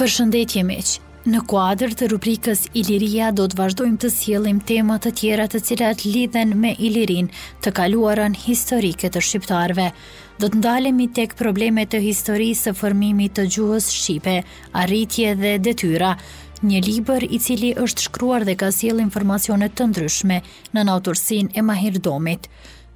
Përshëndetje miq. Në kuadër të rubrikës Iliria do të vazhdojmë të sjellim tema të tjera të cilat lidhen me Ilirinë, të kaluarën historike të shqiptarëve. Do të ndalemi tek probleme të historisë së formimit të gjuhës shqipe, arritje dhe detyra. Një libër i cili është shkruar dhe ka sjellë informacione të ndryshme nën autorësinë e Mahir Domit.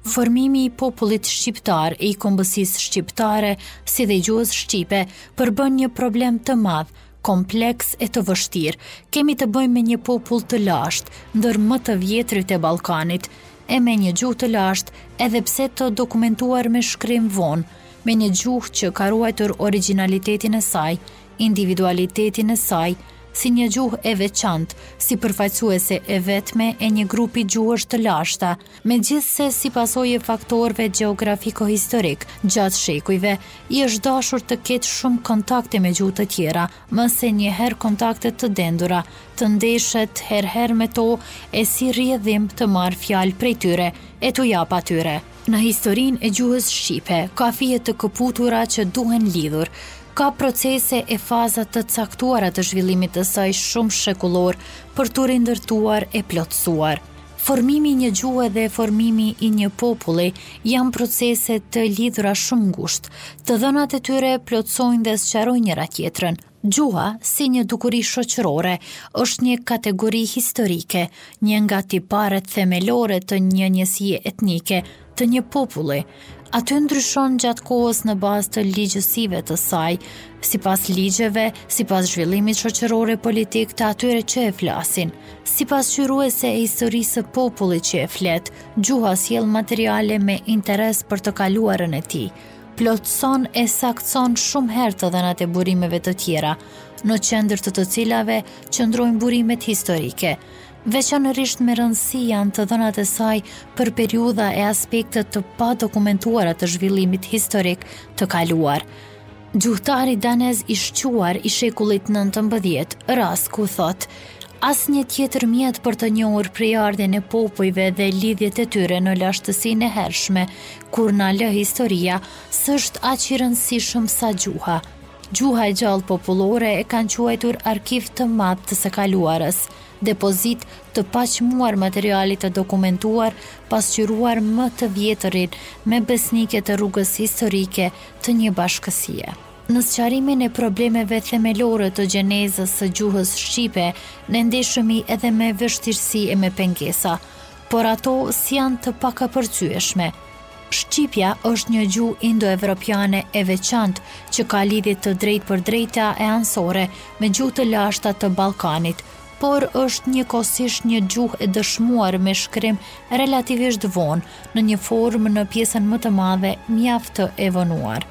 Formimi i popullit shqiptar e i kombësisë shqiptare, si dhe gjuhës shqipe, përbën një problem të madh, kompleks e të vështirë. Kemi të bëjmë me një popull të lashtë, ndër më të vjetrit e Ballkanit. e me një gjuhë të lashtë, edhe pse të dokumentuar me shkrim vonë, me një gjuhë që ka ruajtur origjinalitetin e saj, individualitetin e saj, si një gjuhë e veçantë, si përfaqësuese e vetme e një grupi gjuhësh të lashta, megjithëse si pasojë e faktorëve gjeografiko-historikë, gjatë shekujve, i është dashur të ketë shumë kontakte me gjuhë të tjera, Më se një herë kontakte të dendura, të ndeshet herë herë me to e si rrjedhim të marrë fjalë prej tyre e t'u japë atyre. Në historinë e gjuhës shqipe, ka fije të këputura që duhen lidhur. Ka procese e faza të caktuara të zhvillimit të saj shumëshekullor për t'u rindërtuar e plotësuar. Formimi i një gjuhe dhe formimi i një populli janë procese të lidhura shumë ngushtë. Të dhënat e tyre plotësojnë dhe sqarojnë njëra-tjetrën. Gjuha, si një dukuri shoqërore, është një kategori historike, një nga tiparet themelore të një njësie etnike, të një populli, aty ndryshon gjatë kohës në bazë të ligjësive të saj, sipas ligjeve, sipas zhvillimit shoqëror e politik të atyre që e flasin, si pasqyruese e historisë së popullit që e flet, gjuha sjell materiale me interes për të kaluarën e tij, plotëson e saktëson shumë herë të dhënat e burimeve të tjera, në qendër të të cilave qëndrojnë burimet historike, Veçanërisht me rëndësi janë të dhënat e saj për periudha e aspekte të padokumentuara të zhvillimit historik të kaluar. Gjuhëtari danez i shquar i shekullit nëntëmbëdhjetë, Rasku, thotë, Asnjë tjetër mjet për të njohur prejardhjen e popujve dhe lidhjet e tyre në lashtësinë e hershme, kur na lë historia, s'është aq i rëndësishëm sa gjuha. Gjuha e gjallë popullore e kanë quajtur arkiv të madh të së kaluarës. depozitë të paçmuar materialit të dokumentuar, pasqyruar më të vjetërin më besnike të rrugës historike të një bashkësie. Në sqarimin e problemeve themelore të gjenezës së gjuhës shqipe, ne ndeshemi edhe me vështirësi e me pengesa. Por ato s'janë të pakapërcyeshme. Shqipja është një gjuhë indoevropiane e veçantë, që ka lidhje të drejtpërdrejta e anësore me gjuhë të lashta të Ballkanit, por është njëkohësisht një gjuhë e dëshmuar me shkrim relativisht vonë, në një formë në pjesën më të madhe mjaft të evoluar.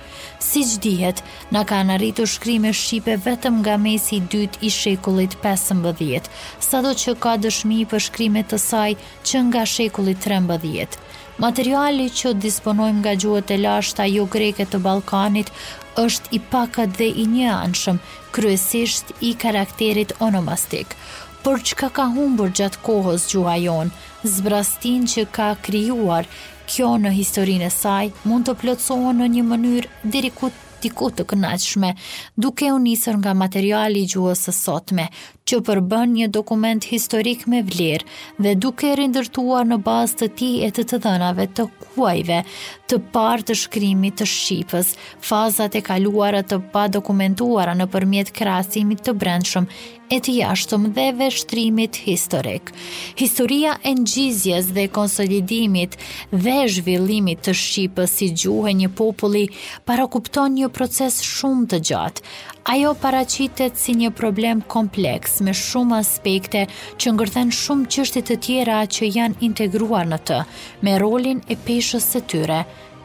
Siç dihet, na kanë arritur shkrime shqipe vetëm nga mesi i dytë i shekullit pesëmbëdhjetë, sado që ka dëshmi për shkrime të saj që nga shekulli trembëdhjetë. Materiali që disponojmë nga gjuhët e lashta jogreke të Ballkanit është i pakët dhe i njëanshëm, kryesisht i karakterit onomastik. Por çka ka humbur gjatë kohës gjuha jonë, zbrastinë që ka krijuar kjo në historinë e saj, mund të plotësohen në një mënyrë deri ku diku të kënaqshme, duke u nisur nga materiali i gjuhës së sotme, që përbën një dokument historik me vlerë dhe duke rindërtuar në bazë të tij e të të dhënave të kuajve të parë të shkrimit të shqipes, fazat e kaluara të padokumentuara nëpërmjet krahasimit të brendshëm e të jashtëm dhe vështrimit historik. Historia e ngjizjes dhe konsolidimit dhe zhvillimit të shqipes si gjuhë e një populli parakupton një proces shumë të gjatë, Ajo paraqitet si një problem kompleks me shumë aspekte që ngërthen shumë çështje të tjera që janë integruar në të, me rolin e peshës së tyre,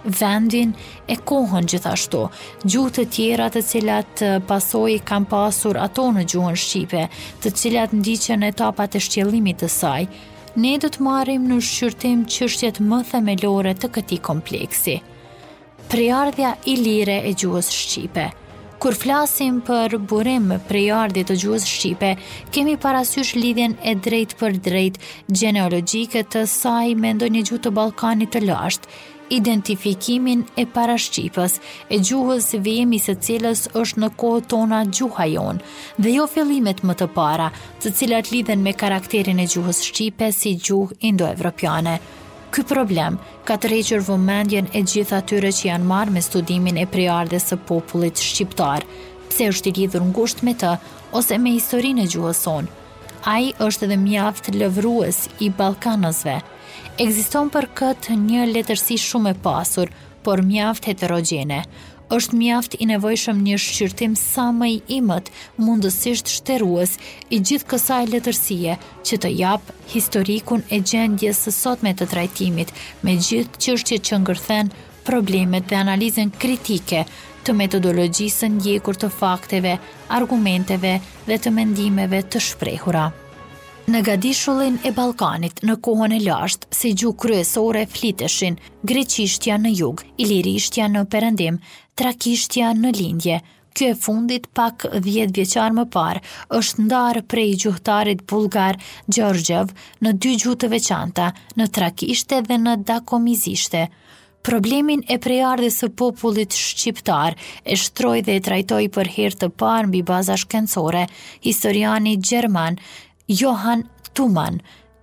vendin e kohën gjithashtu, gjuhë të tjera të cilat pasojë kanë pasur ato në gjuhën shqipe, të cilat ndiqen etapat e shtjellimit të saj. Ne do të marrim në shqyrtim çështjet më themelore të këtij kompleksi. Prejardhja ilire e gjuhës shqipe. Kur flasim për burim prejardhje të gjuhës shqipe, kemi parasysh lidhjen e drejtpërdrejtë gjenealogjike të saj me ndonjë gjuhë të Ballkanit të lashtë, identifikimin e parashqipes, e gjuhës vijim i së cilës është në kohët tona gjuha jonë, dhe jo fillimet më të para, të cilat lidhen me karakterin e gjuhës shqipe si gjuhë indoevropiane. Ky problem, ka tërhequr vëmendjen e gjithë atyre që janë marrë me studimin e prejardhjes së popullit shqiptar, pse është i lidhur ngushtë me të, ose me historinë e gjuhës sonë. Ai është edhe mjaft lëvrues i ballkanësve. Ekziston për këtë një letërsi shumë e pasur, por mjaft heterogjene. Është mjaft i nevojshëm një shqyrtim sa më i imët, mundësisht shterues, i gjithë kësaj letërsie, që të japë historikun e gjendjes së sotme të trajtimit, me gjithë çështjet që ngërthen problemet dhe analizën kritike të metodologjisë së ndjekur të fakteve, argumenteve dhe të mendimeve të shprehura. Në Gadishullin e Ballkanit, në kohën e lashtë, si gjuhë kryesore fliteshin, Greqishtja në jug, Ilirishtja në perëndim, Trakishtja në lindje. Kjo e fundit pak dhjetë vjeçar më parë është ndarë prej gjuhëtarit bullgar Gjorgjev në dy gjuhë të veçanta, në trakishte dhe në dakomizishte. Problemin e prejardhjes së popullit shqiptar e shtroi dhe e trajtoi për herë të parë mbi baza shkencore historiani gjerman Johan Tuman,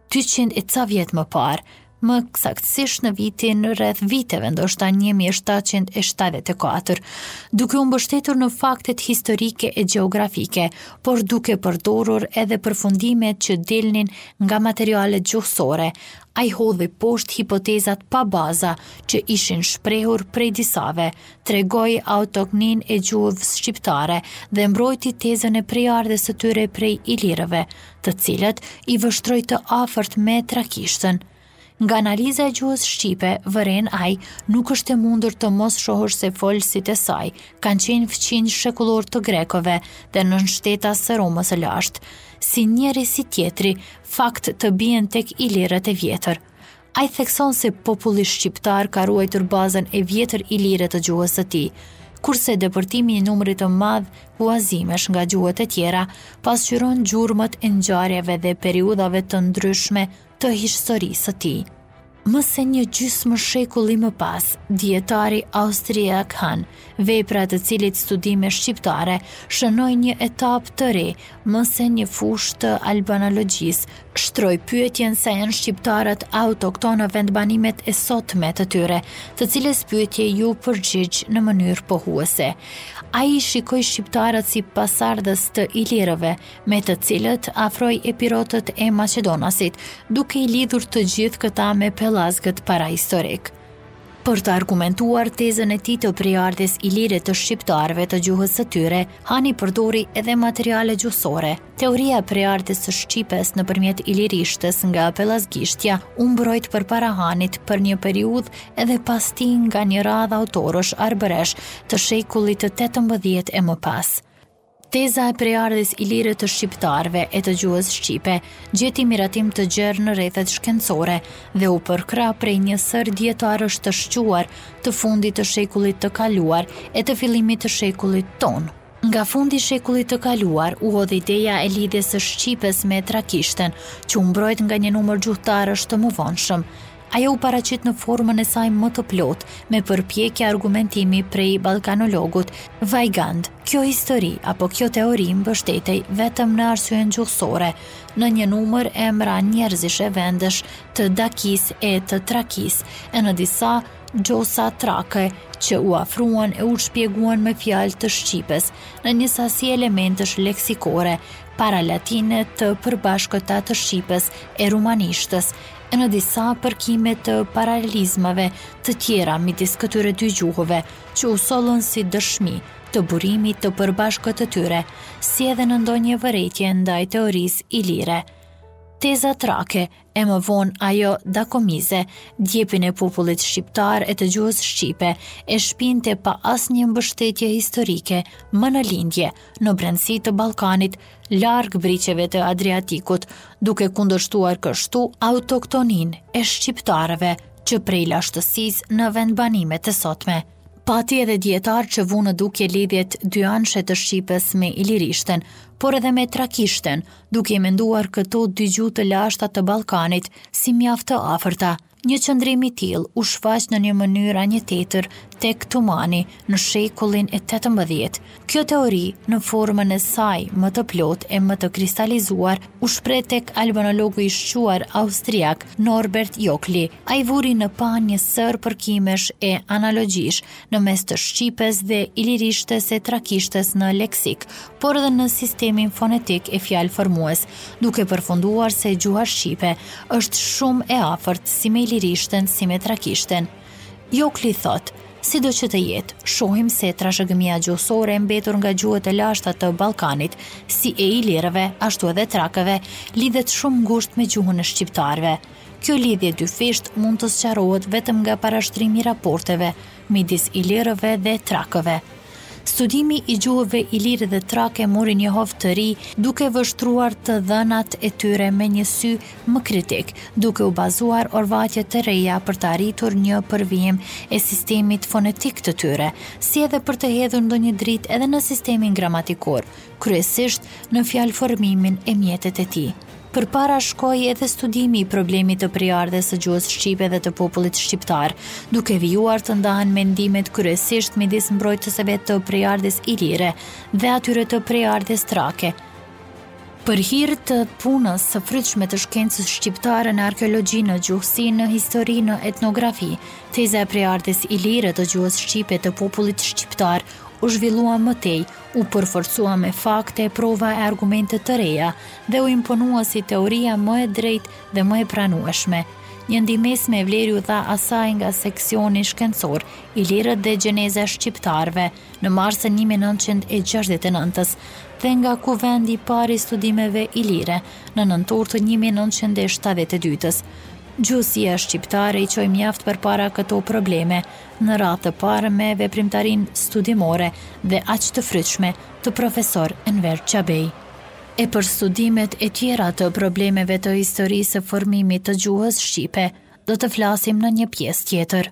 dyqind e ca vjet më parë, më saktësisht në vitin rreth viteve, ndoshta 1774, duke u mbështetur në faktet historike e gjeografike, por duke përdorur edhe përfundimet që dilnin nga materialet gjuhësore, ai hodhi poshtë hipotezat pa baza që ishin shprehur prej disave, tregoi autokninë e gjuhës shqiptare dhe mbrojti tezën e prejardhjes së tyre prej ilirëve, të cilët i vështroi të afërt me trakishtën. Nga analiza e gjuhës shqipe, vëren ai, nuk është e mundur të mos shohësh se folësit e saj kanë qenë fqinj shekullorë të grekëve dhe nënshtetas të Romës së lashtë. Si njëri si tjetri fakt të bien tek ilirët e vjetër. Ai thekson se populli shqiptar ka ruajtur bazën e vjetër ilire të gjuhës së tij, kurse depërtimi i numrit të madh huazimesh nga gjuhët e tjera pasqyron gjurmët e ngjarjeve dhe periudhave të ndryshme të historisë së tij. Më se një gjysmë shekulli më pas, dijetari austriak Hahn Vepra e të cilit studime shqiptare shënoi një etapë të re në më se një fushë të albanologjisë, shtroi pyetjen se a janë shqiptarët autoktonë në vendbanimet e sotme të tyre, të cilës pyetje iu përgjigj në mënyrë pohuese. Ai i shikoi shqiptarët si pasardhës të ilirëve, me të cilët afroi epirotët e maqedonasit, duke i lidhur të gjithë këta me pellazgët parahistorikë. Për të argumentuar tezën e tij të prejardhjes ilire të shqiptarëve të gjuhës së tyre, Hani përdori edhe materiale gjuhësore. Teoria e prejardhjes së shqipes nëpërmjet ilirishtes nga pellazgishtja u mbrojt përpara Hanit për një periudhë edhe pas tij nga një radhë autorësh arbëreshë të shekullit të tetëmbëdhjetë e më pas. Teza e prejardhjes ilire të shqiptarëve e të gjuhës shqipe gjeti miratim të gjerë në rrethet shkencore dhe u përkrah prej një sërë dijetarësh të shquar të fundit të shekullit të kaluar e të fillimit të shekullit tonë. Nga fundi i shekullit të kaluar u hodh ideja e lidhjes së shqipes me trakishten, që u mbrojt nga një numër gjuhëtarësh të mëvonshëm, Ajo u paraqit në formën e saj më të plotë, me përpjekje argumentimi prej ballkanologut Weigand. Kjo histori apo kjo teori mbështetej vetëm në arsyen gjuhësore, në një numër emra njerëzish e vendesh të Dakisë e të Trakisë, e në disa glosa trake që u afruan e u shpjeguan me fjalë të shqipes, në një sasi elementësh leksikore paralatine të përbashkëta të shqipes e rumanishtes, e në disa përkime të paralelizmave të tjera midis këtyre dy gjuhëve, që u sollën si dëshmi të burimit të përbashkët të tyre, si edhe në ndonjë vërejtje ndaj teorisë ilire. Teza trake, e më vonë ajo dakomize, djepin e popullit shqiptar e të gjuhës shqipe, e shpinte pa asnjë mbështetje historike, më në lindje, në brendësi të Ballkanit, larg brigjeve të Adriatikut, duke kundërshtuar kështu autoktoninë e shqiptarëve që prej lashtësisë në vendbanimet e sotme. Pati edhe dijetarë që vunë në dukje lidhjet e dyanshme të shqipes me ilirishten, por edhe me trakishten, duke i menduar këto dy gjuhë të lashta të Ballkanit si mjaft të afërta – Një qëndrim i tillë u shfaq në një mënyrë a një tjetër tek Tunmani në shekullin e tetëmbëdhjetë. Kjo teori, në formën e saj më të plotë e më të kristalizuar, u shpreh tek albanologu i shquar austriak Norbert Jokli. Ai vuri në pah një sërë përkimesh e analogjish, në mes të shqipes dhe ilirishtes e trakishtes në leksik, por edhe në sistemin fonetik e fjalëformues, duke përfunduar se gjuha shqipe është shumë e afërt si me ilirishten si me trakishten. Jokli thotë, Sido që të jetë, shohim se trashëgimia gjuhësore e mbetur nga gjuhët e lashta të Ballkanit, si e ilirëve, ashtu edhe trakëve, lidhet shumë ngushtë me gjuhën e shqiptarëve. Kjo lidhje e dyfishtë mund të sqarohet vetëm nga parashtrimi i raporteve midis ilirëve dhe trakëve. Studimi i gjuhëve ilire dhe trake mori një hov të ri duke vështruar të dhënat e tyre me një sy më kritik, duke u bazuar orvatje të reja për të arritur një përvijim e sistemit fonetik të tyre, si edhe për të hedhur ndonjë dritë edhe në sistemin gramatikor, kryesisht në fjalëformimin e mjetet e tij. Përpara shkoi edhe studimi i problemit të prejardhjes së gjuhës shqipe dhe të popullit shqiptar, duke vijuar të ndahen mendimet kryesisht midis mbrojtëseve të prejardhjes ilire dhe atyre të prejardhjes trake, Për hir të punës së frytshme të shkencës shqiptare në arkeologji, në gjuhësi, në histori, në etnografi, teza e prejardhjes ilire të gjuhës shqipe të popullit shqiptar u zhvillua më tej, U përforcua me fakte, prova e argumente të reja dhe u imponua si teoria më e drejtë dhe më e pranueshme. Një ndihmesë me vlerë iu dha asaj nga seksioni shkencor Ilirët dhe Gjeneza e Shqiptarëve në mars të një mijë e nëntëqind e gjashtëdhjetë e nëntës dhe nga Kuvendi i parë i Studimeve Ilire në nëntor të një mijë e nëntëqind e shtatëdhjetë e dytës. Gjuhësia shqiptare i çoi mjaft përpara këto probleme në radhë të parë me veprimtarinë studimore dhe aq të frytshme të profesor Enver Çabej. E për studimet e tjera të problemeve të historisë së formimit të gjuhës shqipe, do të flasim në një pjesë tjetër.